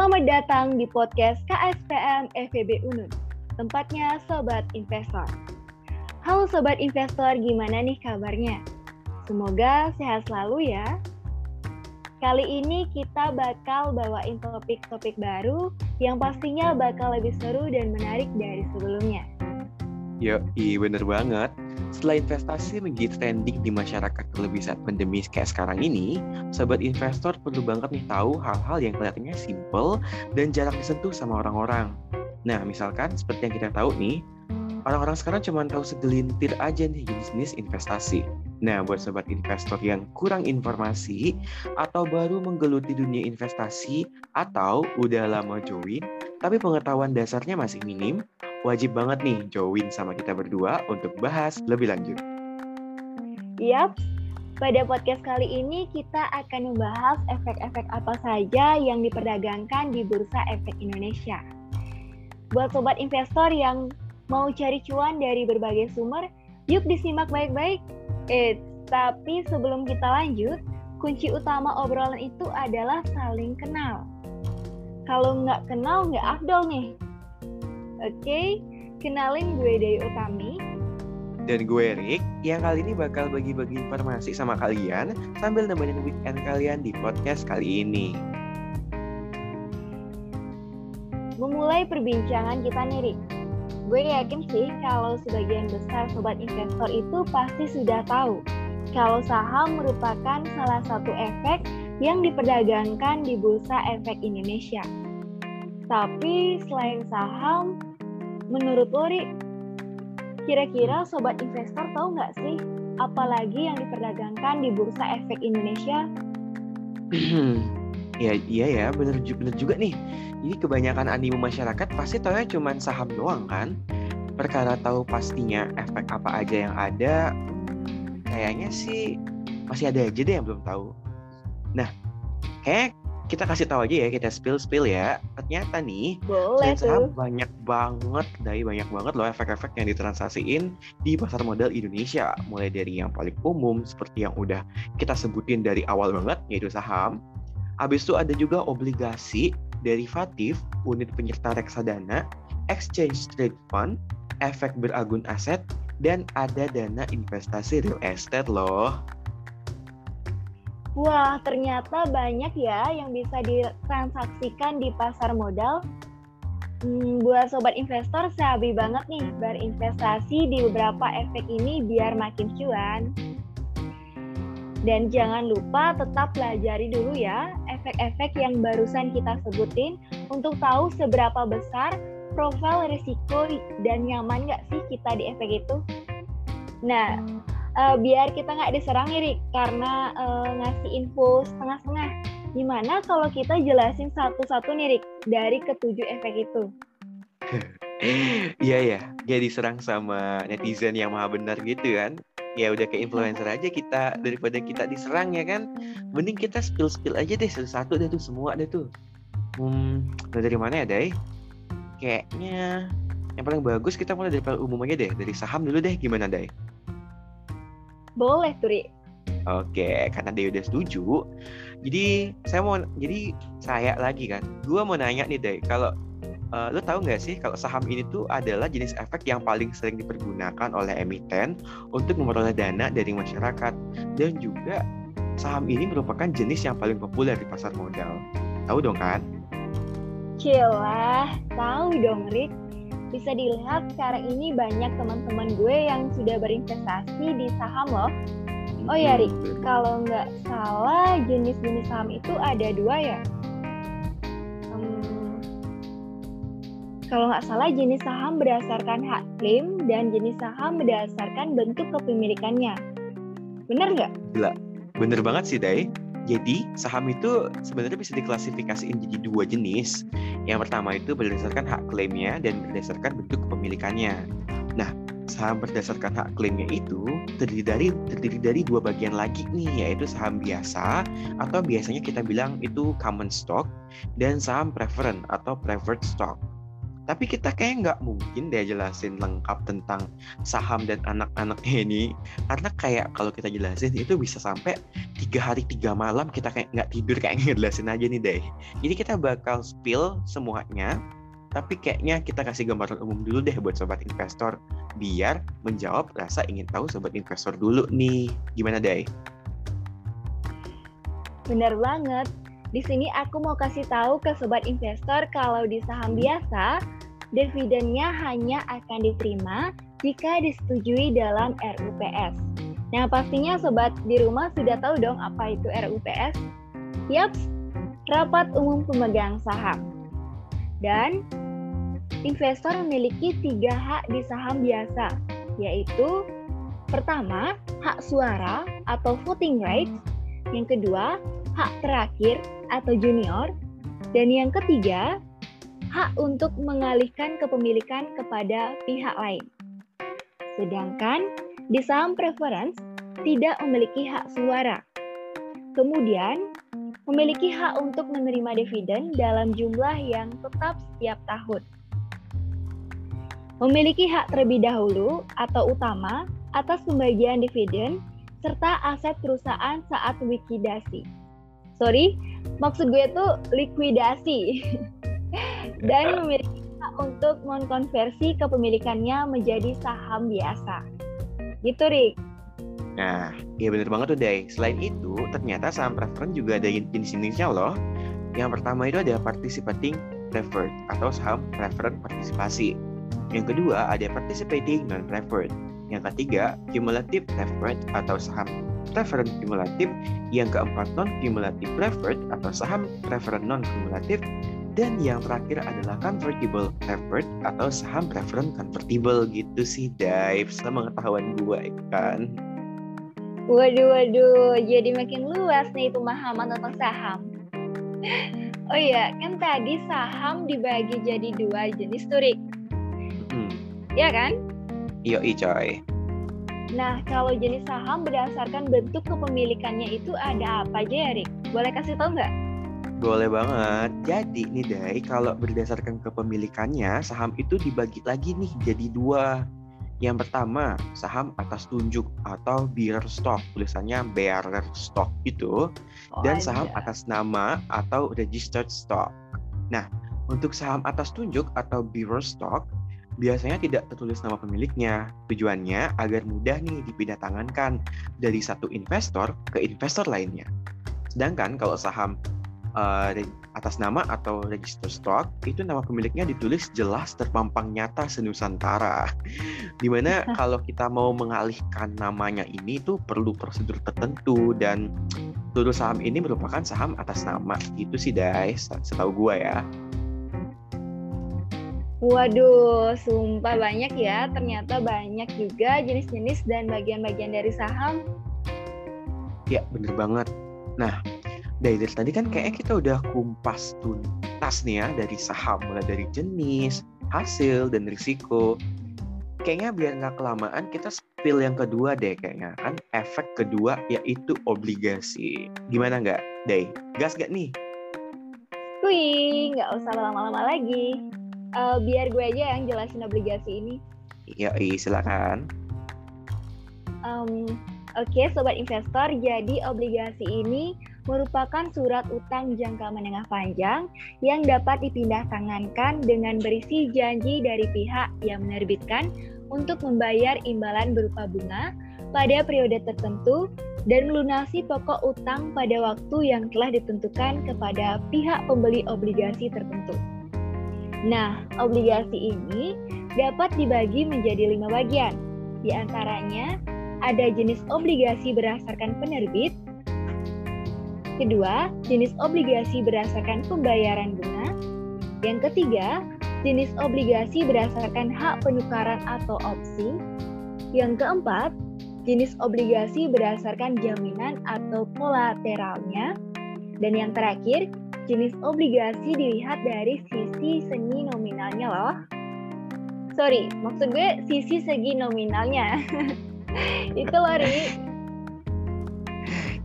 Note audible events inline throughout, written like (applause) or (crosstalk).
Selamat datang di podcast KSPM FEB Unut, tempatnya Sobat Investor. Halo Sobat Investor, gimana nih kabarnya? Semoga sehat selalu ya. Kali ini kita bakal bawain topik-topik baru yang pastinya bakal lebih seru dan menarik dari sebelumnya. Yo, iya bener banget. Setelah investasi menjadi trending di masyarakat terlebih saat pandemi kayak sekarang ini, sobat investor perlu banget nih tahu hal-hal yang kelihatannya simple dan jarang disentuh sama orang-orang. Nah, misalkan seperti yang kita tahu nih, orang-orang sekarang cuma tahu segelintir aja nih jenis-jenis investasi. Nah, buat sobat investor yang kurang informasi atau baru menggeluti dunia investasi atau udah lama join, tapi pengetahuan dasarnya masih minim, wajib banget nih join sama kita berdua untuk bahas lebih lanjut. Yap, pada podcast kali ini kita akan membahas efek-efek apa saja yang diperdagangkan di Bursa Efek Indonesia. Buat sobat investor yang mau cari cuan dari berbagai sumber, yuk disimak baik-baik. Eh, tapi sebelum kita lanjut, kunci utama obrolan itu adalah saling kenal. Kalau nggak kenal, nggak afdol nih. Oke, kenalin gue Dewi Utami. Dan gue Rick, yang kali ini bakal bagi-bagi informasi sama kalian sambil nemenin weekend kalian di podcast kali ini. Memulai perbincangan kita nih Rick. Gue yakin sih kalau sebagian besar sobat investor itu pasti sudah tahu kalau saham merupakan salah satu efek yang diperdagangkan di Bursa Efek Indonesia. Tapi selain saham, Menurut Lori, kira-kira sobat investor tahu nggak sih apalagi yang diperdagangkan di Bursa Efek Indonesia? (clears throat) ya iya ya, bener, bener juga nih. Jadi kebanyakan animo masyarakat pasti ya cuma saham doang kan? Perkara tahu pastinya efek apa aja yang ada, kayaknya sih masih ada aja deh yang belum tahu. Nah, kayak kita kasih tahu aja ya kita spill spill ya. Ternyata nih boleh tuh. banyak banget dari banyak banget loh efek-efek yang ditransaksiin di pasar modal Indonesia. Mulai dari yang paling umum seperti yang udah kita sebutin dari awal banget yaitu saham. Habis itu ada juga obligasi derivatif unit penyerta reksadana exchange trade fund efek beragun aset dan ada dana investasi real estate loh Wah, ternyata banyak ya yang bisa ditransaksikan di pasar modal. Hmm, buat sobat investor, sabi banget nih berinvestasi di beberapa efek ini biar makin cuan. Dan jangan lupa tetap pelajari dulu ya efek-efek yang barusan kita sebutin untuk tahu seberapa besar profil risiko dan nyaman nggak sih kita di efek itu. Nah, uh, biar kita nggak diserang nih karena uh, ngasih info setengah-setengah. Gimana kalau kita jelasin satu-satu nih Rik dari ketujuh efek itu? (laughs) Iya ya, dia diserang sama netizen yang maha benar gitu kan. Ya udah kayak influencer aja kita daripada kita diserang ya kan. Mending kita spill-spill aja deh satu-satu deh tuh semua deh tuh. Hmm, dari mana ya, Dai? Kayaknya yang paling bagus kita mulai dari umum aja deh, dari saham dulu deh. Gimana, Dai? Boleh, Turi. Oke, karena dia udah setuju. Jadi saya mau, jadi saya lagi kan, gue mau nanya nih deh, kalau uh, lo tahu nggak sih kalau saham ini tuh adalah jenis efek yang paling sering dipergunakan oleh emiten untuk memperoleh dana dari masyarakat dan juga saham ini merupakan jenis yang paling populer di pasar modal. Tahu dong kan? Cilah, tahu dong Rick. Bisa dilihat sekarang ini banyak teman-teman gue yang sudah berinvestasi di saham loh. Oh ya Rik, kalau nggak salah jenis-jenis saham itu ada dua ya? Hmm, kalau nggak salah jenis saham berdasarkan hak klaim dan jenis saham berdasarkan bentuk kepemilikannya. Bener nggak? Gila, bener banget sih Dai. Jadi saham itu sebenarnya bisa diklasifikasiin jadi dua jenis. Yang pertama itu berdasarkan hak klaimnya dan berdasarkan bentuk kepemilikannya. Nah, saham berdasarkan hak klaimnya itu terdiri dari terdiri dari dua bagian lagi nih, yaitu saham biasa atau biasanya kita bilang itu common stock dan saham preference atau preferred stock. Tapi kita kayak nggak mungkin deh jelasin lengkap tentang saham dan anak-anaknya ini. Karena kayak kalau kita jelasin itu bisa sampai tiga hari tiga malam kita kayak nggak tidur kayak (laughs) ngejelasin aja nih deh. Jadi kita bakal spill semuanya. Tapi kayaknya kita kasih gambaran umum dulu deh buat sobat investor biar menjawab rasa ingin tahu sobat investor dulu nih. Gimana deh? Benar banget. Di sini aku mau kasih tahu ke sobat investor kalau di saham biasa, dividennya hanya akan diterima jika disetujui dalam RUPS. Nah, pastinya sobat di rumah sudah tahu dong apa itu RUPS? Yaps, Rapat Umum Pemegang Saham. Dan investor memiliki tiga hak di saham biasa, yaitu pertama, hak suara atau voting rights, yang kedua, hak terakhir atau junior, dan yang ketiga, hak untuk mengalihkan kepemilikan kepada pihak lain. Sedangkan di saham preference tidak memiliki hak suara. Kemudian, memiliki hak untuk menerima dividen dalam jumlah yang tetap setiap tahun. Memiliki hak terlebih dahulu atau utama atas pembagian dividen serta aset perusahaan saat likuidasi sorry maksud gue tuh likuidasi (laughs) dan memiliki untuk mengkonversi kepemilikannya menjadi saham biasa gitu Rick Nah, iya bener banget tuh, Day. Selain itu, ternyata saham preferred juga ada jenis-jenisnya loh. Yang pertama itu ada participating preferred atau saham preferred partisipasi. Yang kedua ada participating non-preferred. Yang ketiga, cumulative preferred atau saham preferred kumulatif, yang keempat non-cumulative preferred atau saham preferred non-cumulatif, dan yang terakhir adalah convertible preferred atau saham preferred convertible gitu sih Dive sama pengetahuan gue kan waduh waduh jadi makin luas nih pemahaman tentang saham (laughs) oh iya kan tadi saham dibagi jadi dua jenis turik hmm. ya kan iya coy Nah, kalau jenis saham berdasarkan bentuk kepemilikannya itu ada apa aja ya, Rick? Boleh kasih tahu nggak? Boleh banget. Jadi nih, Day, kalau berdasarkan kepemilikannya, saham itu dibagi lagi nih jadi dua. Yang pertama, saham atas tunjuk atau bearer stock, tulisannya bearer stock itu, oh, dan saham atas nama atau registered stock. Nah, untuk saham atas tunjuk atau bearer stock, biasanya tidak tertulis nama pemiliknya. Tujuannya agar mudah nih dipindah tangankan dari satu investor ke investor lainnya. Sedangkan kalau saham uh, atas nama atau register stock itu nama pemiliknya ditulis jelas terpampang nyata senusantara. (laughs) Di mana (laughs) kalau kita mau mengalihkan namanya ini itu perlu prosedur tertentu dan seluruh saham ini merupakan saham atas nama. Itu sih guys, setahu gua ya. Waduh, sumpah banyak ya. Ternyata banyak juga jenis-jenis dan bagian-bagian dari saham. Ya, bener banget. Nah, dari, dari tadi kan kayaknya kita udah kumpas tuntas nih ya dari saham, mulai dari jenis, hasil, dan risiko. Kayaknya biar nggak kelamaan, kita spill yang kedua deh kayaknya. Kan efek kedua yaitu obligasi. Gimana nggak, Day? Gas nggak nih? Wih, nggak usah lama-lama lagi uh, biar gue aja yang jelasin obligasi ini. Iya, iya silakan. Um, Oke, okay, sobat investor, jadi obligasi ini merupakan surat utang jangka menengah panjang yang dapat dipindah tangankan dengan berisi janji dari pihak yang menerbitkan untuk membayar imbalan berupa bunga pada periode tertentu dan melunasi pokok utang pada waktu yang telah ditentukan kepada pihak pembeli obligasi tertentu. Nah, obligasi ini dapat dibagi menjadi lima bagian. Di antaranya, ada jenis obligasi berdasarkan penerbit, kedua, jenis obligasi berdasarkan pembayaran bunga, yang ketiga, jenis obligasi berdasarkan hak penukaran atau opsi, yang keempat, jenis obligasi berdasarkan jaminan atau kolateralnya, dan yang terakhir, jenis obligasi dilihat dari sisi seni nominalnya loh. Sorry, maksud gue sisi segi nominalnya. (laughs) Itu loh, Ri.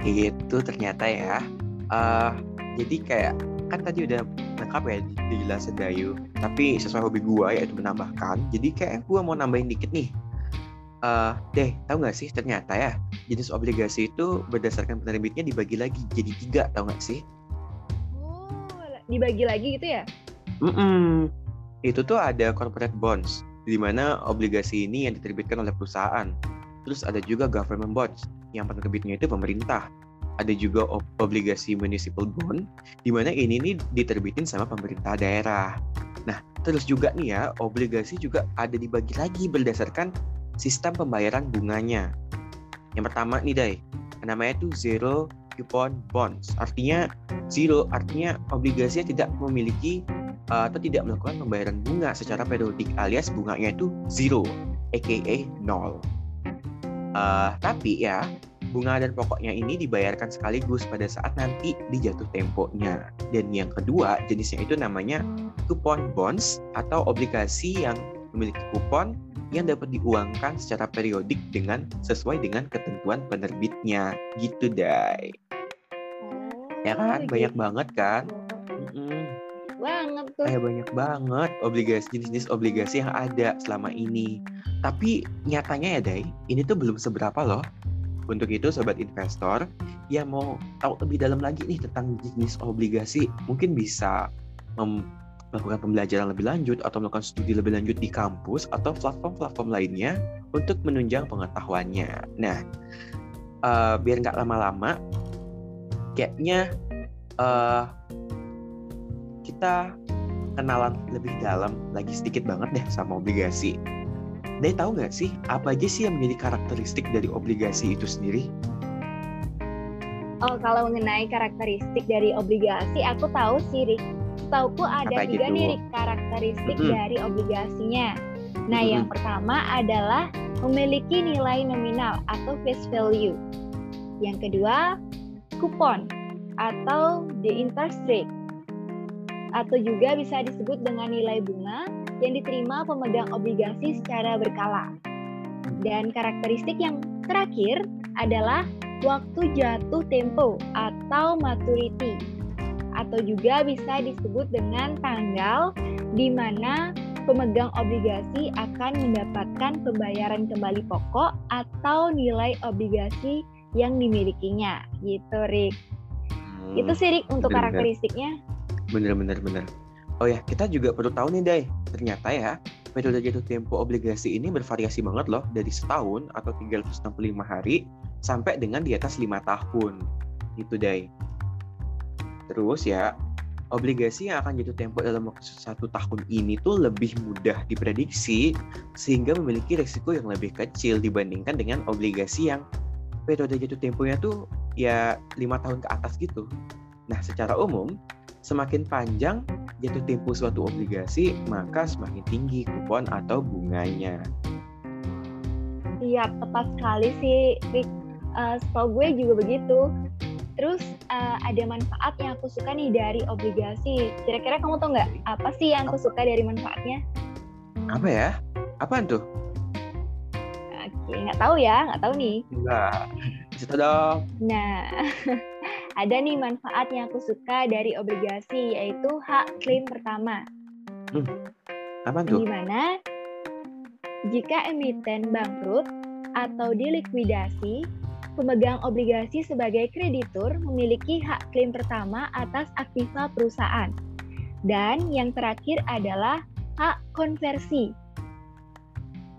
Itu ternyata ya. Uh, Jadi kayak kan tadi udah lengkap ya dijelasin Dayu. Tapi sesuai hobi gue yaitu menambahkan. Jadi kayak gue mau nambahin dikit nih. Uh, deh, tahu nggak sih ternyata ya jenis obligasi itu berdasarkan penerbitnya dibagi lagi jadi tiga, tahu nggak sih? Oh, dibagi lagi gitu ya? Mm -mm. Itu tuh ada corporate bonds, di mana obligasi ini yang diterbitkan oleh perusahaan. Terus ada juga government bonds, yang penerbitnya itu pemerintah. Ada juga obligasi municipal bond, di mana ini nih diterbitin sama pemerintah daerah. Nah, terus juga nih ya, obligasi juga ada dibagi lagi berdasarkan sistem pembayaran bunganya. Yang pertama nih, Dai, namanya itu zero coupon bonds. Artinya zero, artinya obligasinya tidak memiliki uh, atau tidak melakukan pembayaran bunga secara periodik alias bunganya itu zero, aka nol. Uh, tapi ya, bunga dan pokoknya ini dibayarkan sekaligus pada saat nanti dijatuh temponya. Dan yang kedua, jenisnya itu namanya coupon bonds atau obligasi yang memiliki kupon yang dapat diuangkan secara periodik dengan sesuai dengan ketentuan penerbitnya. Gitu, Dai. ya kan? Oh, banyak gitu. banget kan? Mm-mm. Banget tuh. Kayak banyak banget obligasi jenis-jenis obligasi yang ada selama ini. Tapi nyatanya ya, Dai, ini tuh belum seberapa loh untuk itu sobat investor yang mau tahu lebih dalam lagi nih tentang jenis obligasi mungkin bisa melakukan pembelajaran lebih lanjut atau melakukan studi lebih lanjut di kampus atau platform-platform lainnya untuk menunjang pengetahuannya. Nah, uh, biar nggak lama-lama, kayaknya uh, kita kenalan lebih dalam lagi sedikit banget deh sama obligasi. Dai tahu nggak sih apa aja sih yang menjadi karakteristik dari obligasi itu sendiri? Oh, kalau mengenai karakteristik dari obligasi, aku tahu sih, Rik. Setauku ada tiga nih, Rik, karakteristik mm -hmm. dari obligasinya. Nah, mm -hmm. yang pertama adalah memiliki nilai nominal atau face value. Yang kedua, kupon atau the interest rate. Atau juga bisa disebut dengan nilai bunga yang diterima pemegang obligasi secara berkala. Dan karakteristik yang terakhir adalah waktu jatuh tempo atau maturity atau juga bisa disebut dengan tanggal di mana pemegang obligasi akan mendapatkan pembayaran kembali pokok atau nilai obligasi yang dimilikinya gitu Rick. Hmm, itu sih Rick untuk karakteristiknya. Bener bener bener. Oh ya, kita juga perlu tahu nih, Day. Ternyata ya, metode jatuh tempo obligasi ini bervariasi banget loh, dari setahun atau 365 hari sampai dengan di atas lima tahun. Itu, Day. Terus ya, obligasi yang akan jatuh tempo dalam waktu satu tahun ini tuh lebih mudah diprediksi sehingga memiliki resiko yang lebih kecil dibandingkan dengan obligasi yang periode jatuh temponya tuh ya lima tahun ke atas gitu. Nah, secara umum, semakin panjang jatuh tempo suatu obligasi, maka semakin tinggi kupon atau bunganya. Iya, tepat sekali sih, Rick. Uh, setahu gue juga begitu. Terus uh, ada manfaat yang aku suka nih dari obligasi. Kira-kira kamu tau nggak apa sih yang aku suka dari manfaatnya? Apa ya? Apaan tuh? Oke, nggak tahu ya, nggak tahu nih. Enggak. Cerita dong. Nah, (laughs) ada nih manfaat yang aku suka dari obligasi yaitu hak klaim pertama. Hmm. Apa tuh? Gimana? Jika emiten bangkrut atau dilikuidasi, pemegang obligasi sebagai kreditur memiliki hak klaim pertama atas aktiva perusahaan. Dan yang terakhir adalah hak konversi,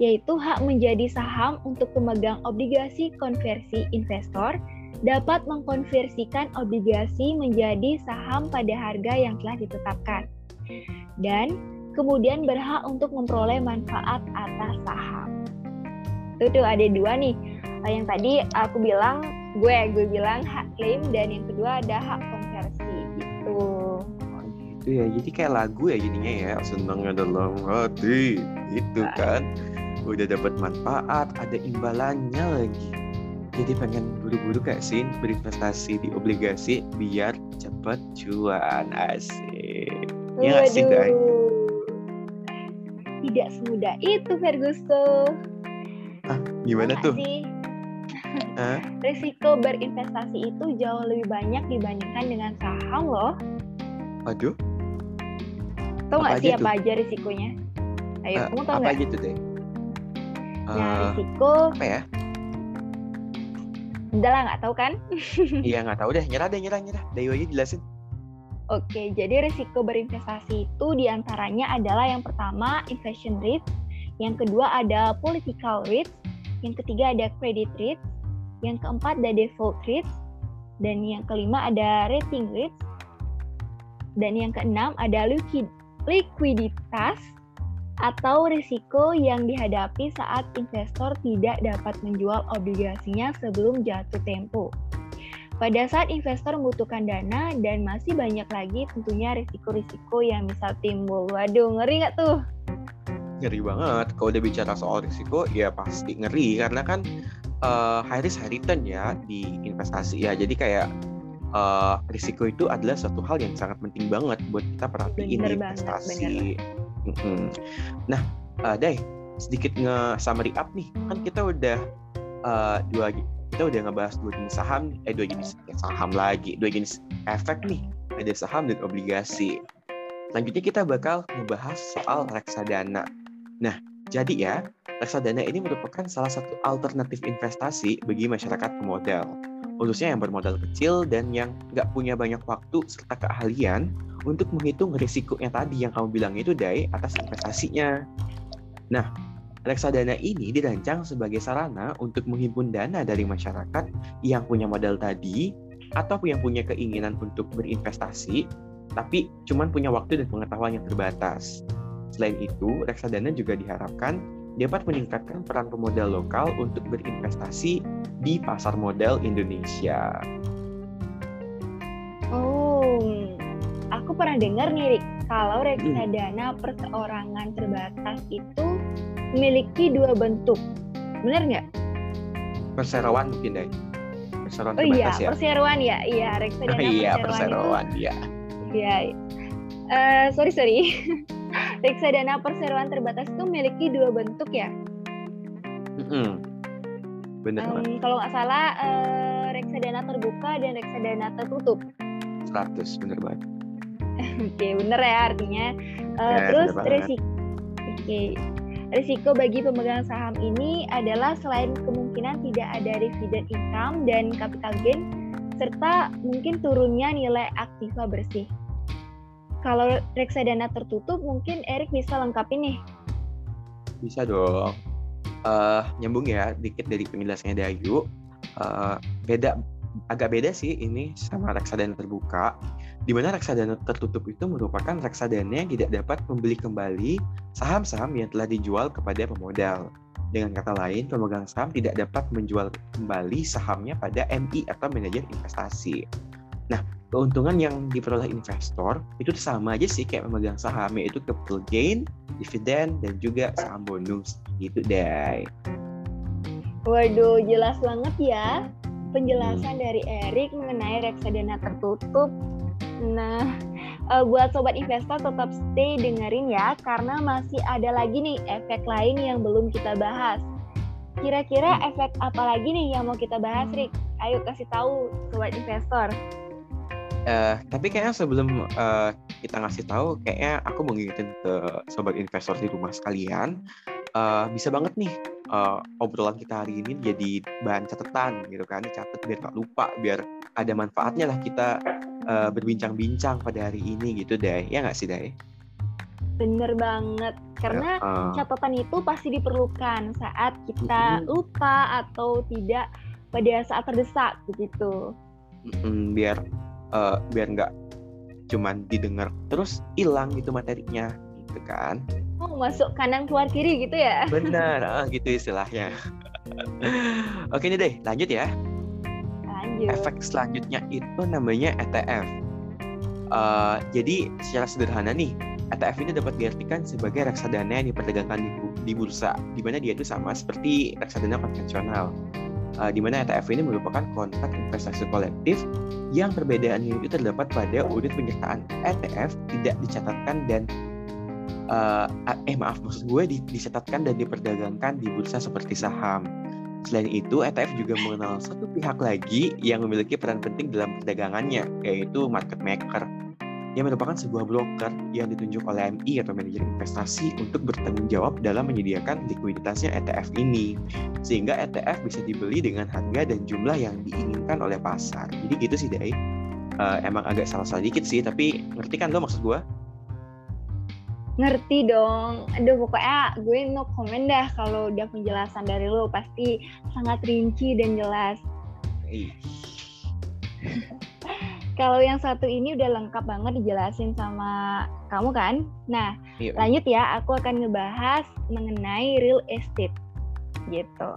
yaitu hak menjadi saham untuk pemegang obligasi konversi investor dapat mengkonversikan obligasi menjadi saham pada harga yang telah ditetapkan. Dan kemudian berhak untuk memperoleh manfaat atas saham. Itu tuh ada dua nih. Yang tadi aku bilang, gue gue bilang hak klaim dan yang kedua ada hak konversi gitu. Oh, gitu ya. Jadi kayak lagu ya jadinya ya, senangnya dalam hati. Itu nah. kan. Udah dapat manfaat, ada imbalannya lagi jadi pengen buru-buru kayak sih berinvestasi di obligasi biar cepet cuan asik ya nggak sih guys tidak semudah itu Ferguson ah gimana tuh sih? (laughs) Huh? Risiko berinvestasi itu jauh lebih banyak dibandingkan dengan saham loh. Aduh. Tahu nggak sih apa aja risikonya? Ayo, uh, kamu tahu nggak? Apa gitu deh? Uh, nah, risiko. Apa ya? Udah lah, nggak tahu kan? (laughs) iya, nggak tahu deh. Nyerah deh, nyerah, nyerah. Dayo aja jelasin. Oke, jadi risiko berinvestasi itu di antaranya adalah yang pertama inflation risk, yang kedua ada political risk, yang ketiga ada credit risk, yang keempat ada default risk, dan yang kelima ada rating risk, dan yang keenam ada likuiditas atau risiko yang dihadapi saat investor tidak dapat menjual obligasinya sebelum jatuh tempo. Pada saat investor membutuhkan dana dan masih banyak lagi tentunya risiko-risiko yang bisa timbul. Waduh, ngeri nggak tuh? Ngeri banget. Kalau udah bicara soal risiko, ya pasti ngeri. Karena kan uh, high risk high return ya di investasi ya. Jadi kayak uh, risiko itu adalah suatu hal yang sangat penting banget buat kita perhatiin di investasi. Banget, mm Nah, uh, Day, sedikit nge-summary up nih. Kan kita udah uh, dua kita udah ngebahas dua jenis saham, eh dua jenis ya, saham lagi, dua jenis efek nih, ada saham dan obligasi. Selanjutnya kita bakal ngebahas soal reksadana. Nah, jadi ya, reksadana ini merupakan salah satu alternatif investasi bagi masyarakat pemodal, khususnya yang bermodal kecil dan yang nggak punya banyak waktu serta keahlian untuk menghitung risikonya tadi yang kamu bilang itu dari atas investasinya. Nah, Reksadana ini dirancang sebagai sarana untuk menghimpun dana dari masyarakat yang punya modal tadi atau yang punya keinginan untuk berinvestasi, tapi cuma punya waktu dan pengetahuan yang terbatas. Selain itu, reksadana juga diharapkan dapat meningkatkan peran pemodal lokal untuk berinvestasi di pasar modal Indonesia. Oh, aku pernah dengar nih, Rik, kalau reksadana perseorangan terbatas itu memiliki dua bentuk. Benar nggak? Perseroan mungkin deh. Perseroan oh iya, ya. perseroan ya. Iya, reksadana oh, (laughs) iya, perseroan, iya. Iya. Uh, sorry, sorry. (laughs) reksadana perseroan terbatas itu memiliki dua bentuk ya? Mm -hmm. Benar. Um, kalau nggak salah, uh, reksadana terbuka dan reksadana tertutup. 100, benar banget. (laughs) Oke, okay, bener ya artinya. Uh, ya, terus resiko. Oke, okay. Risiko bagi pemegang saham ini adalah selain kemungkinan tidak ada dividend income dan capital gain, serta mungkin turunnya nilai aktiva bersih. Kalau reksadana tertutup, mungkin Erik bisa lengkapi nih. Bisa dong. Uh, nyambung ya, dikit dari penjelasannya Dayu. Uh, beda, agak beda sih ini sama reksadana terbuka di mana reksadana tertutup itu merupakan reksadana yang tidak dapat membeli kembali saham-saham yang telah dijual kepada pemodal. Dengan kata lain, pemegang saham tidak dapat menjual kembali sahamnya pada MI atau manajer investasi. Nah, keuntungan yang diperoleh investor itu sama aja sih kayak memegang saham, yaitu capital gain, dividen, dan juga saham bonus. Gitu deh. Waduh, jelas banget ya penjelasan hmm. dari Erik mengenai reksadana tertutup Nah, uh, buat sobat investor tetap stay dengerin ya karena masih ada lagi nih efek lain yang belum kita bahas. Kira-kira efek apa lagi nih yang mau kita bahas, Rick? Ayo kasih tahu sobat investor. Uh, tapi kayaknya sebelum uh, kita ngasih tahu, kayaknya aku mau ngingetin ke sobat investor di rumah sekalian, uh, bisa banget nih uh, obrolan kita hari ini jadi bahan catatan gitu kan, catat biar nggak lupa, biar ada manfaatnya lah kita uh, berbincang-bincang pada hari ini gitu deh ya nggak sih deh Bener banget, karena uh, catatan itu pasti diperlukan saat kita uh, lupa atau tidak pada saat terdesak begitu. Uh, biar uh, biar nggak cuman didengar terus hilang gitu materinya, gitu kan? Oh masuk kanan keluar kiri gitu ya? Benar, uh, gitu istilahnya. (laughs) Oke nih deh, lanjut ya. Lanjut. Efek selanjutnya itu namanya ETF. Uh, jadi secara sederhana nih, ETF ini dapat diartikan sebagai reksadana yang diperdagangkan di, di bursa, di mana dia itu sama seperti reksadana konvensional. Uh, di mana ETF ini merupakan kontrak investasi kolektif yang perbedaannya itu terdapat pada unit penyertaan ETF tidak dicatatkan dan uh, eh maaf maksud gue dicatatkan dan diperdagangkan di bursa seperti saham. Selain itu, ETF juga mengenal satu pihak lagi yang memiliki peran penting dalam perdagangannya, yaitu market maker yang merupakan sebuah broker yang ditunjuk oleh MI atau manajer investasi untuk bertanggung jawab dalam menyediakan likuiditasnya ETF ini. Sehingga ETF bisa dibeli dengan harga dan jumlah yang diinginkan oleh pasar. Jadi gitu sih, Dai. Uh, emang agak salah-salah dikit sih, tapi ngerti kan lo maksud gue? Ngerti dong. Aduh, pokoknya gue no comment dah kalau udah penjelasan dari lo. Pasti sangat rinci dan jelas. Kalau yang satu ini udah lengkap banget dijelasin sama kamu kan? Nah, iya. lanjut ya, aku akan ngebahas mengenai real estate gitu.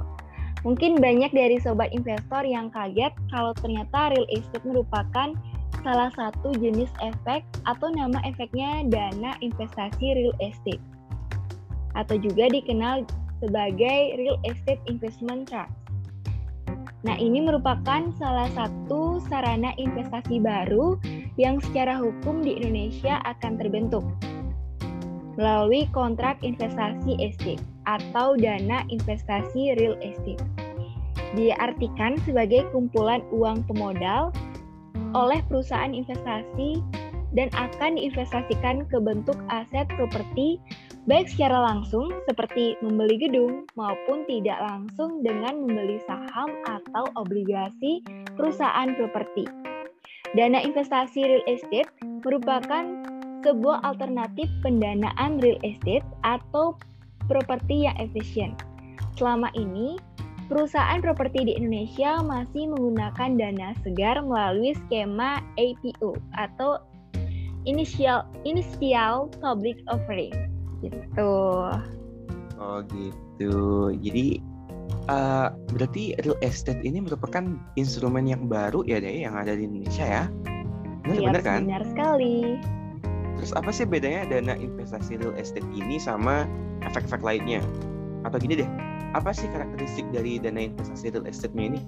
Mungkin banyak dari sobat investor yang kaget kalau ternyata real estate merupakan salah satu jenis efek atau nama efeknya dana investasi real estate atau juga dikenal sebagai real estate investment trust. Nah, ini merupakan salah satu sarana investasi baru yang secara hukum di Indonesia akan terbentuk melalui kontrak investasi estate atau dana investasi real estate. Diartikan sebagai kumpulan uang pemodal oleh perusahaan investasi dan akan diinvestasikan ke bentuk aset properti baik secara langsung seperti membeli gedung maupun tidak langsung dengan membeli saham atau obligasi perusahaan properti. Dana investasi real estate merupakan sebuah alternatif pendanaan real estate atau properti yang efisien. Selama ini, perusahaan properti di Indonesia masih menggunakan dana segar melalui skema APO atau Initial Initial Public Offering. Gitu. Oh gitu. Jadi uh, berarti real estate ini merupakan instrumen yang baru ya deh yang ada di Indonesia ya? Benar iya, benar kan? benar sekali. Terus apa sih bedanya dana investasi real estate ini sama efek-efek lainnya? Atau gini deh apa sih karakteristik dari dana investasi real estate-nya ini?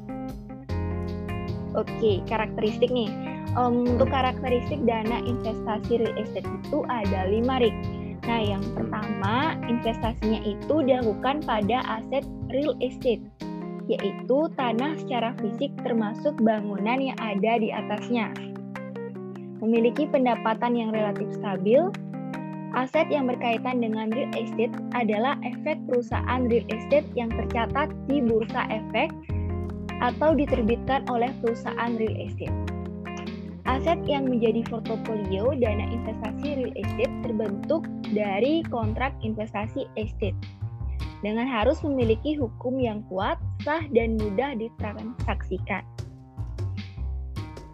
Oke, karakteristik nih. Um, untuk karakteristik dana investasi real estate itu ada lima, Rik. Nah, yang pertama, investasinya itu dilakukan pada aset real estate, yaitu tanah secara fisik termasuk bangunan yang ada di atasnya. Memiliki pendapatan yang relatif stabil, aset yang berkaitan dengan real estate adalah efek perusahaan real estate yang tercatat di bursa efek atau diterbitkan oleh perusahaan real estate. Aset yang menjadi portofolio dana investasi real estate terbentuk dari kontrak investasi estate dengan harus memiliki hukum yang kuat, sah, dan mudah ditransaksikan.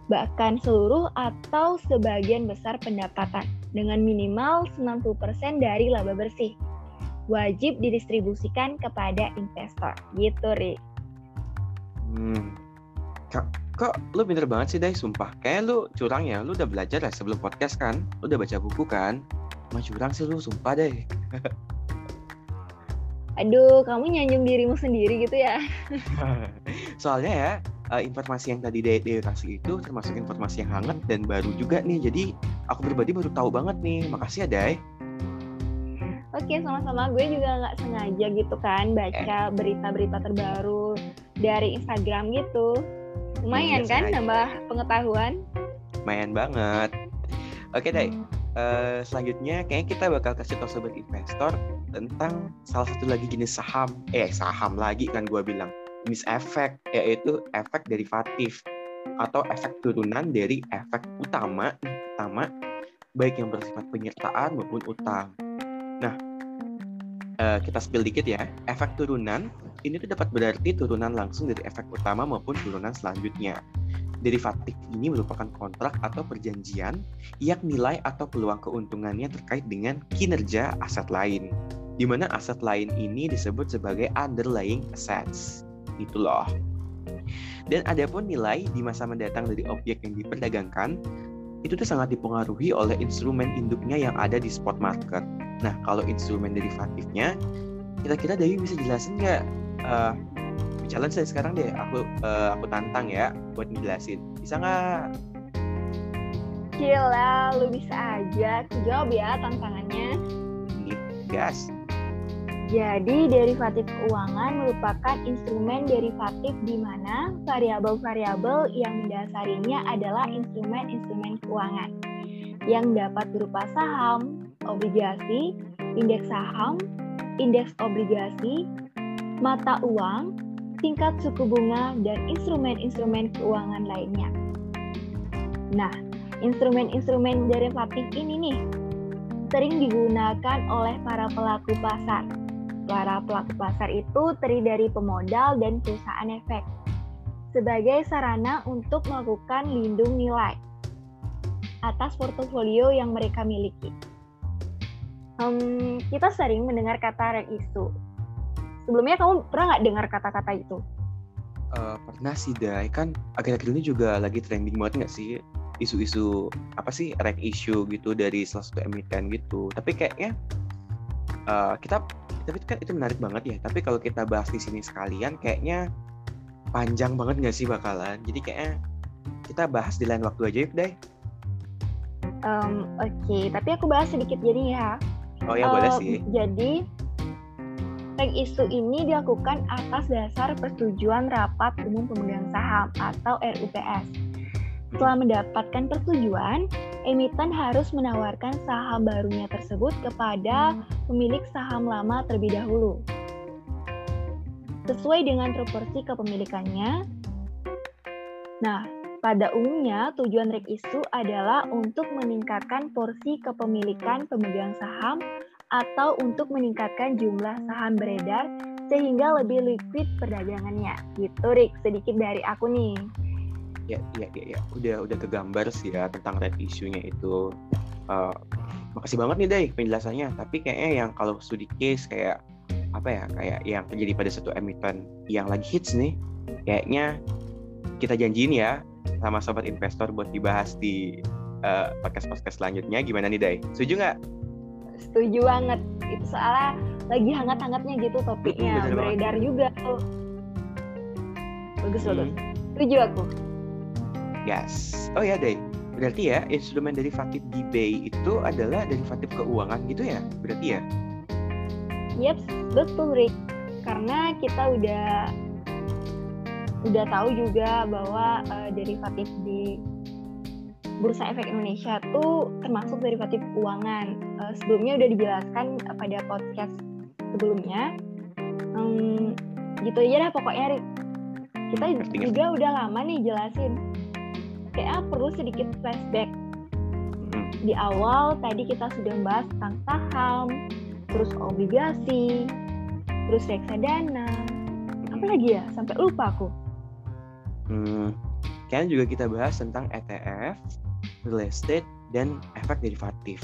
Bahkan seluruh atau sebagian besar pendapatan dengan minimal 90% dari laba bersih wajib didistribusikan kepada investor. Gitu, Rik. Hmm. Kok lu pinter banget sih, Dai? Sumpah. Kayak lu curang ya. Lu udah belajar ya sebelum podcast kan? Lu udah baca buku kan? Mah curang sih lu, sumpah deh. (laughs) Aduh, kamu nyanjung dirimu sendiri gitu ya? (laughs) Soalnya ya, uh, informasi yang tadi Dai kasih itu termasuk informasi yang hangat dan baru juga nih. Jadi aku pribadi baru tahu banget nih. Makasih ya, Dai. Oke, sama-sama. Gue juga nggak sengaja gitu kan baca eh. berita-berita terbaru dari Instagram gitu. Lumayan iya, kan nambah pengetahuan? Lumayan banget. Oke deh, uh, selanjutnya kayaknya kita bakal kasih tau sobat investor tentang salah satu lagi jenis saham. Eh saham lagi kan gue bilang. Jenis efek yaitu efek derivatif atau efek turunan dari efek utama utama baik yang bersifat penyertaan maupun utang. Nah, uh, kita spill dikit ya. Efek turunan ini tuh dapat berarti turunan langsung dari efek utama maupun turunan selanjutnya. Derivatif ini merupakan kontrak atau perjanjian yang nilai atau peluang keuntungannya terkait dengan kinerja aset lain. Di mana aset lain ini disebut sebagai underlying assets. Itu loh. Dan adapun nilai di masa mendatang dari objek yang diperdagangkan itu tuh sangat dipengaruhi oleh instrumen induknya yang ada di spot market. Nah, kalau instrumen derivatifnya, kira-kira Dewi bisa jelasin nggak uh, challenge saya sekarang deh aku uh, aku tantang ya buat ngejelasin bisa nggak Gila, lu bisa aja. Jawab ya tantangannya. Gas. Jadi, derivatif keuangan merupakan instrumen derivatif di mana variabel-variabel yang mendasarinya adalah instrumen-instrumen keuangan yang dapat berupa saham, obligasi, indeks saham, indeks obligasi, mata uang, tingkat suku bunga, dan instrumen-instrumen keuangan lainnya. Nah, instrumen-instrumen derivatif ini nih sering digunakan oleh para pelaku pasar para pelaku pasar itu terdiri dari pemodal dan perusahaan efek sebagai sarana untuk melakukan lindung nilai atas portofolio yang mereka miliki. Um, kita sering mendengar kata reg isu. Sebelumnya kamu pernah nggak dengar kata-kata itu? Uh, pernah sih, Dai. Kan akhir-akhir ini juga lagi trending banget nggak sih isu-isu apa sih reg issue gitu dari salah satu emiten gitu. Tapi kayaknya uh, kita tapi kan itu menarik banget ya. Tapi kalau kita bahas di sini sekalian kayaknya panjang banget nggak sih bakalan? Jadi kayaknya kita bahas di lain waktu aja yuk deh. Um, oke okay. tapi aku bahas sedikit jadi ya. Oh ya uh, boleh sih. jadi Reg isu ini dilakukan atas dasar persetujuan rapat umum pemegang saham atau RUPS. Setelah mendapatkan persetujuan, emiten harus menawarkan saham barunya tersebut kepada pemilik saham lama terlebih dahulu. Sesuai dengan proporsi kepemilikannya. Nah, pada umumnya tujuan reg isu adalah untuk meningkatkan porsi kepemilikan pemegang saham atau untuk meningkatkan jumlah saham beredar sehingga lebih liquid perdagangannya. Gitu, Rick. Sedikit dari aku nih ya ya ya ya. Udah udah kegambar sih ya tentang red isunya itu. Uh, makasih banget nih Day penjelasannya. Tapi kayaknya yang kalau studi case kayak apa ya kayak yang terjadi pada satu emiten yang lagi hits nih kayaknya kita janjiin ya sama sobat investor buat dibahas di uh, podcast podcast selanjutnya. Gimana nih Day setuju nggak? Setuju banget. Itu soalnya lagi hangat-hangatnya gitu topiknya. Beredar banget. juga tuh. Bagus hmm. bagus. Setuju aku Yes. Oh ya, Day. Berarti ya, instrumen derivatif di Bay itu adalah derivatif keuangan gitu ya? Berarti ya? Yep, betul, Rick. Karena kita udah udah tahu juga bahwa uh, derivatif di Bursa Efek Indonesia tuh termasuk derivatif keuangan. Uh, sebelumnya udah dijelaskan pada podcast sebelumnya. Um, gitu aja dah pokoknya Rick. Kita juga udah lama nih jelasin kayak perlu sedikit flashback. Hmm. Di awal tadi kita sudah membahas tentang saham, terus obligasi, terus reksadana. Apa hmm. lagi ya? Sampai lupa aku. Hmm. Kan juga kita bahas tentang ETF, real estate, dan efek derivatif.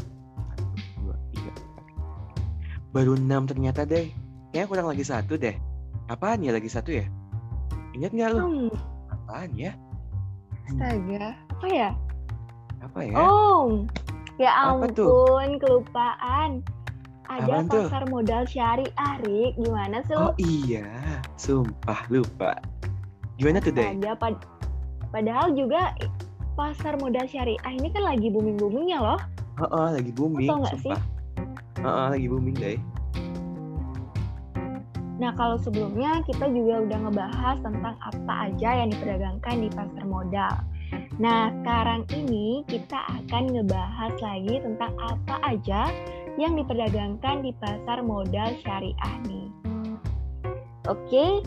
Baru enam ternyata deh. Kayaknya kurang lagi satu deh. Apaan ya lagi satu ya? Ingat nggak lo? Hmm. Apaan ya? Astaga, apa ya? Apa ya? Oh, ya ampun, kelupaan. Ada Apaan pasar tuh? modal syariah, Rik. Gimana sih Oh iya, sumpah lupa. Gimana tuh, Dek? Ada, pad padahal juga pasar modal syariah ini kan lagi booming-boomingnya loh. Oh, oh lagi booming, Atau sumpah. Sih? Oh, oh, lagi booming, deh. Nah, kalau sebelumnya kita juga udah ngebahas tentang apa aja yang diperdagangkan di pasar modal. Nah, sekarang ini kita akan ngebahas lagi tentang apa aja yang diperdagangkan di pasar modal syariah nih. Oke,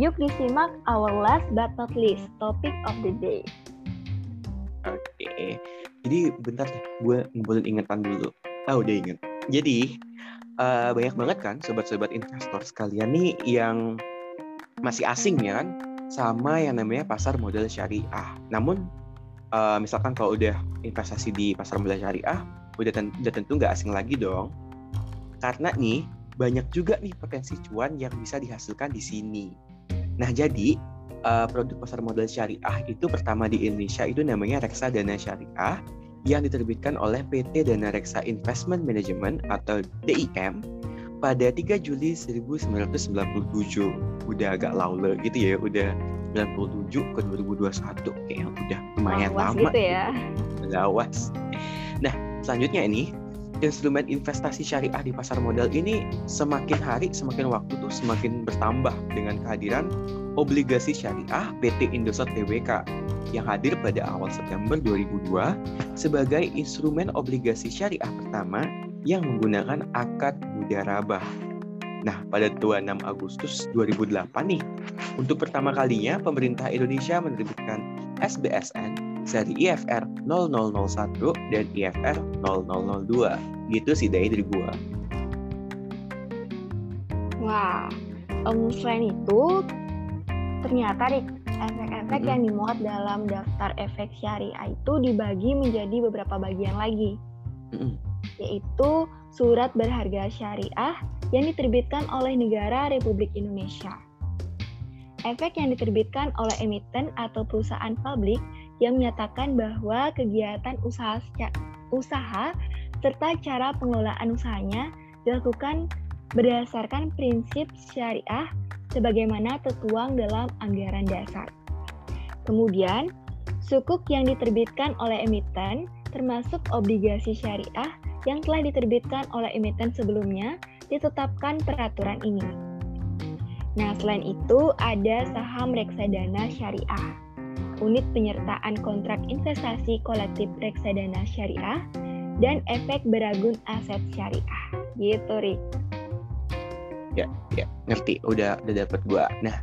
yuk disimak our last but not least topic of the day. Oke, jadi bentar gue ngumpulin ingatan dulu. Ah, udah inget. Jadi, uh, banyak banget kan sobat-sobat investor sekalian nih yang masih asing ya kan sama yang namanya pasar modal syariah. Namun uh, misalkan kalau udah investasi di pasar modal syariah, udah, ten udah tentu nggak asing lagi dong. Karena nih banyak juga nih potensi cuan yang bisa dihasilkan di sini. Nah jadi uh, produk pasar modal syariah itu pertama di Indonesia itu namanya reksadana syariah yang diterbitkan oleh PT Dana Reksa Investment Management atau DIM pada 3 Juli 1997. Udah agak laule gitu ya, udah 97 ke 2021 kayak udah lumayan Lawas lama. gitu ya. Lawas. Nah, selanjutnya ini instrumen investasi syariah di pasar modal ini semakin hari semakin waktu tuh semakin bertambah dengan kehadiran obligasi syariah PT Indosat Tbk yang hadir pada awal September 2002 sebagai instrumen obligasi syariah pertama yang menggunakan akad mudarabah. Nah, pada 26 Agustus 2008 nih, untuk pertama kalinya pemerintah Indonesia menerbitkan SBSN seri IFR 0001 dan IFR 0002. Gitu sih dari dari gua. Wah, um, selain itu ternyata Rik, efek-efek mm -hmm. yang dimuat dalam daftar efek syariah itu dibagi menjadi beberapa bagian lagi. Mm -hmm. Yaitu surat berharga syariah yang diterbitkan oleh negara Republik Indonesia. Efek yang diterbitkan oleh emiten atau perusahaan publik yang menyatakan bahwa kegiatan usaha usaha serta cara pengelolaan usahanya dilakukan berdasarkan prinsip syariah sebagaimana tertuang dalam anggaran dasar. Kemudian, sukuk yang diterbitkan oleh emiten termasuk obligasi syariah yang telah diterbitkan oleh emiten sebelumnya ditetapkan peraturan ini. Nah, selain itu ada saham reksadana syariah unit penyertaan kontrak investasi kolektif reksadana syariah, dan efek beragun aset syariah. Gitu, Rik. Ya, ya, ngerti. Udah udah dapat gua. Nah,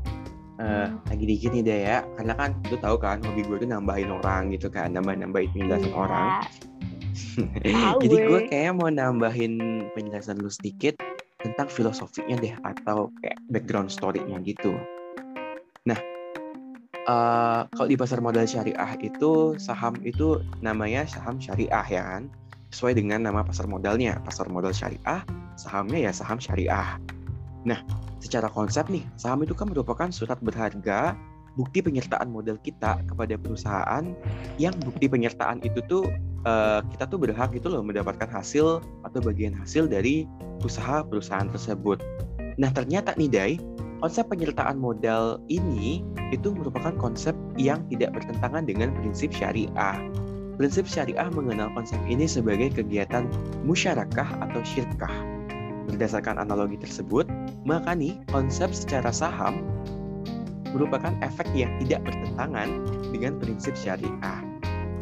uh, lagi dikit nih deh ya, karena kan lu tahu kan hobi gue tuh nambahin orang gitu kan, nambah-nambahin penjelasan iya. orang. (laughs) Jadi gue kayak mau nambahin penjelasan lu sedikit tentang filosofinya deh atau kayak background story-nya gitu. Nah, uh, kalau di pasar modal syariah itu saham itu namanya saham syariah ya kan sesuai dengan nama pasar modalnya pasar modal syariah sahamnya ya saham syariah nah secara konsep nih saham itu kan merupakan surat berharga bukti penyertaan modal kita kepada perusahaan yang bukti penyertaan itu tuh uh, kita tuh berhak itu loh mendapatkan hasil atau bagian hasil dari usaha perusahaan tersebut. Nah ternyata nih Dai, konsep penyertaan modal ini itu merupakan konsep yang tidak bertentangan dengan prinsip syariah. Prinsip syariah mengenal konsep ini sebagai kegiatan musyarakah atau syirkah. Berdasarkan analogi tersebut, maka nih konsep secara saham merupakan efek yang tidak bertentangan dengan prinsip syariah.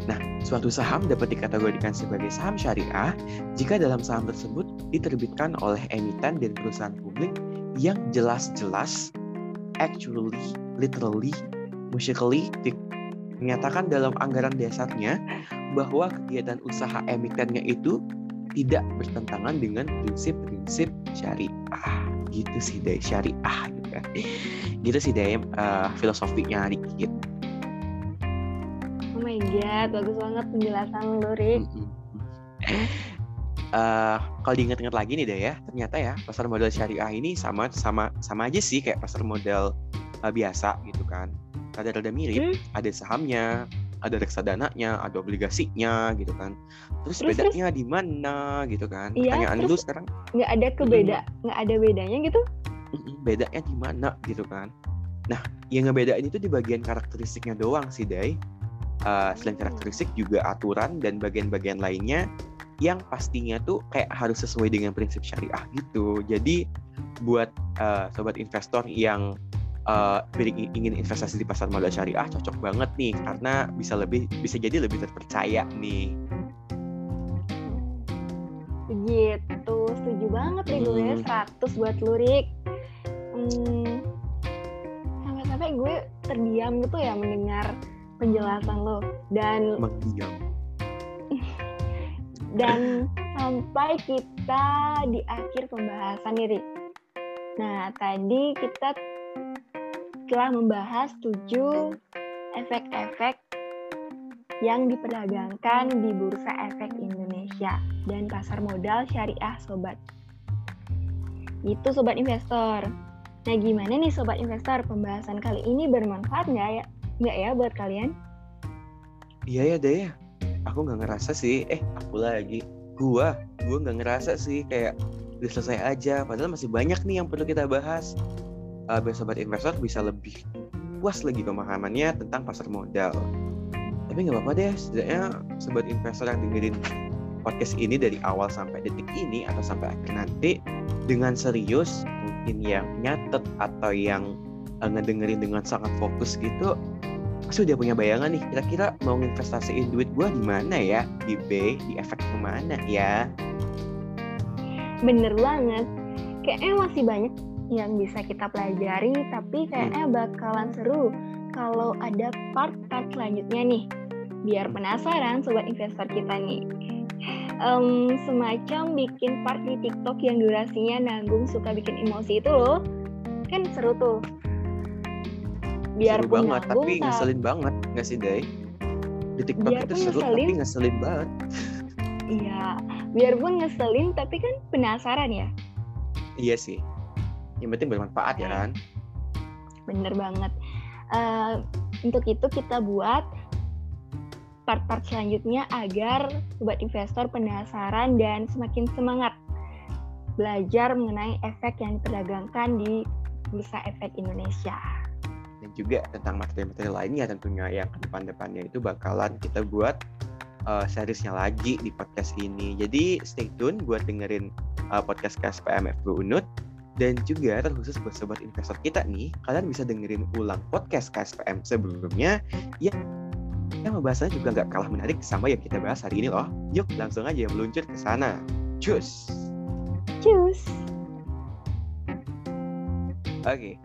Nah, suatu saham dapat dikategorikan sebagai saham syariah jika dalam saham tersebut diterbitkan oleh emiten dan perusahaan publik yang jelas-jelas actually, literally, musically menyatakan dalam anggaran dasarnya bahwa kegiatan usaha emitennya itu tidak bertentangan dengan prinsip-prinsip syariah. Gitu sih dari syariah gitu kan. Gitu sih dari uh, filosofinya dikit. Oh my god bagus banget penjelasan lu Rick uh, kalau diingat-ingat lagi nih deh ya, ternyata ya pasar modal syariah ini sama sama sama aja sih kayak pasar modal uh, biasa gitu kan. Ada-ada mirip, hmm. ada sahamnya, ada reksadananya, ada obligasinya gitu kan. Terus, terus bedanya di mana gitu kan? Iya, Pertanyaan dulu sekarang. Nggak ada kebeda, hmm. nggak ada bedanya gitu? Bedanya di mana gitu kan? Nah, yang ngebedain itu di bagian karakteristiknya doang sih, Day. Uh, selain karakteristik juga aturan dan bagian-bagian lainnya yang pastinya tuh kayak harus sesuai dengan prinsip syariah gitu. Jadi buat uh, sobat investor yang uh, ingin investasi di pasar modal syariah cocok banget nih karena bisa lebih bisa jadi lebih terpercaya nih. Begitu, setuju banget nih gue hmm. 100 buat lurik. Hmm, sampai-sampai gue terdiam gitu ya mendengar penjelasan lo dan mendiam (laughs) dan sampai kita di akhir pembahasan nih, Nah, tadi kita telah membahas tujuh efek-efek yang diperdagangkan di Bursa Efek Indonesia dan pasar modal syariah sobat. Itu sobat investor. Nah, gimana nih sobat investor? Pembahasan kali ini bermanfaat nggak ya? Nggak ya buat kalian? Iya ya, Daya aku nggak ngerasa sih eh aku lagi gua gua nggak ngerasa sih kayak udah selesai aja padahal masih banyak nih yang perlu kita bahas uh, biar sobat investor bisa lebih puas lagi pemahamannya tentang pasar modal. Tapi nggak apa-apa deh setidaknya sobat investor yang dengerin podcast ini dari awal sampai detik ini atau sampai akhir nanti dengan serius mungkin yang nyatet atau yang uh, ngedengerin dengan sangat fokus gitu pasti udah punya bayangan nih kira-kira mau investasiin duit gua di mana ya? Di B di efek ke mana ya? Bener banget. Kayaknya masih banyak yang bisa kita pelajari tapi kayaknya bakalan seru kalau ada part-part selanjutnya nih. Biar penasaran sobat investor kita nih. Um, semacam bikin part di TikTok yang durasinya nanggung suka bikin emosi itu loh. Kan seru tuh. Biar seru banget nanggung, tapi ngeselin banget nggak sih Day di TikTok itu seru ngeselin, tapi ngeselin. banget. Iya biarpun ngeselin tapi kan penasaran ya. Iya sih yang penting bermanfaat ya kan bener banget uh, untuk itu kita buat part-part selanjutnya agar sobat investor penasaran dan semakin semangat belajar mengenai efek yang diperdagangkan di Bursa Efek Indonesia. Dan juga tentang materi-materi lainnya tentunya yang ke depan-depannya itu bakalan kita buat uh, seriesnya lagi di podcast ini. Jadi stay tune buat dengerin uh, podcast KSPM FB Unut dan juga terkhusus buat sobat investor kita nih, kalian bisa dengerin ulang podcast KSPM sebelumnya yang yang pembahasannya juga nggak kalah menarik sama yang kita bahas hari ini loh. Yuk langsung aja meluncur ke sana. Cus. Cus. Oke.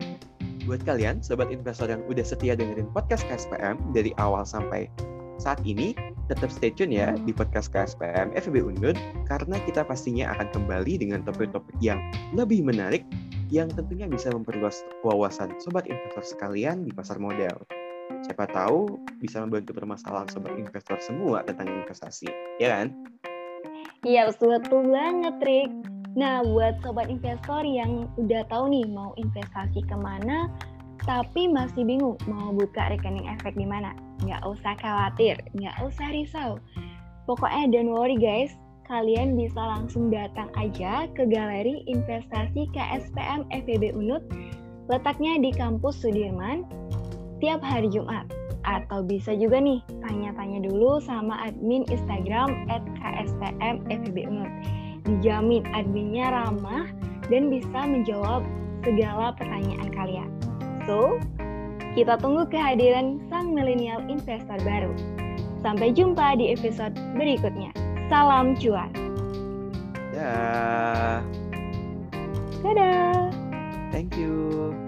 Buat kalian, sobat investor yang udah setia dengerin podcast KSPM dari awal sampai saat ini, tetap stay tune ya di podcast KSPM FEB Undun karena kita pastinya akan kembali dengan topik-topik yang lebih menarik yang tentunya bisa memperluas wawasan sobat investor sekalian di pasar modal siapa tahu bisa membantu permasalahan sobat investor semua tentang investasi, ya kan? Iya, betul, betul banget, Rick. Nah, buat sobat investor yang udah tahu nih mau investasi ke mana, tapi masih bingung mau buka rekening efek di mana, nggak usah khawatir, nggak usah risau. Pokoknya don't worry guys, kalian bisa langsung datang aja ke Galeri Investasi KSPM FEB Unut, letaknya di kampus Sudirman, tiap hari Jumat. Atau bisa juga nih, tanya-tanya dulu sama admin Instagram at kspmfbunut. Dijamin adminnya ramah dan bisa menjawab segala pertanyaan kalian. So, kita tunggu kehadiran sang milenial investor baru. Sampai jumpa di episode berikutnya. Salam cuan. Dadah. Dadah. Thank you.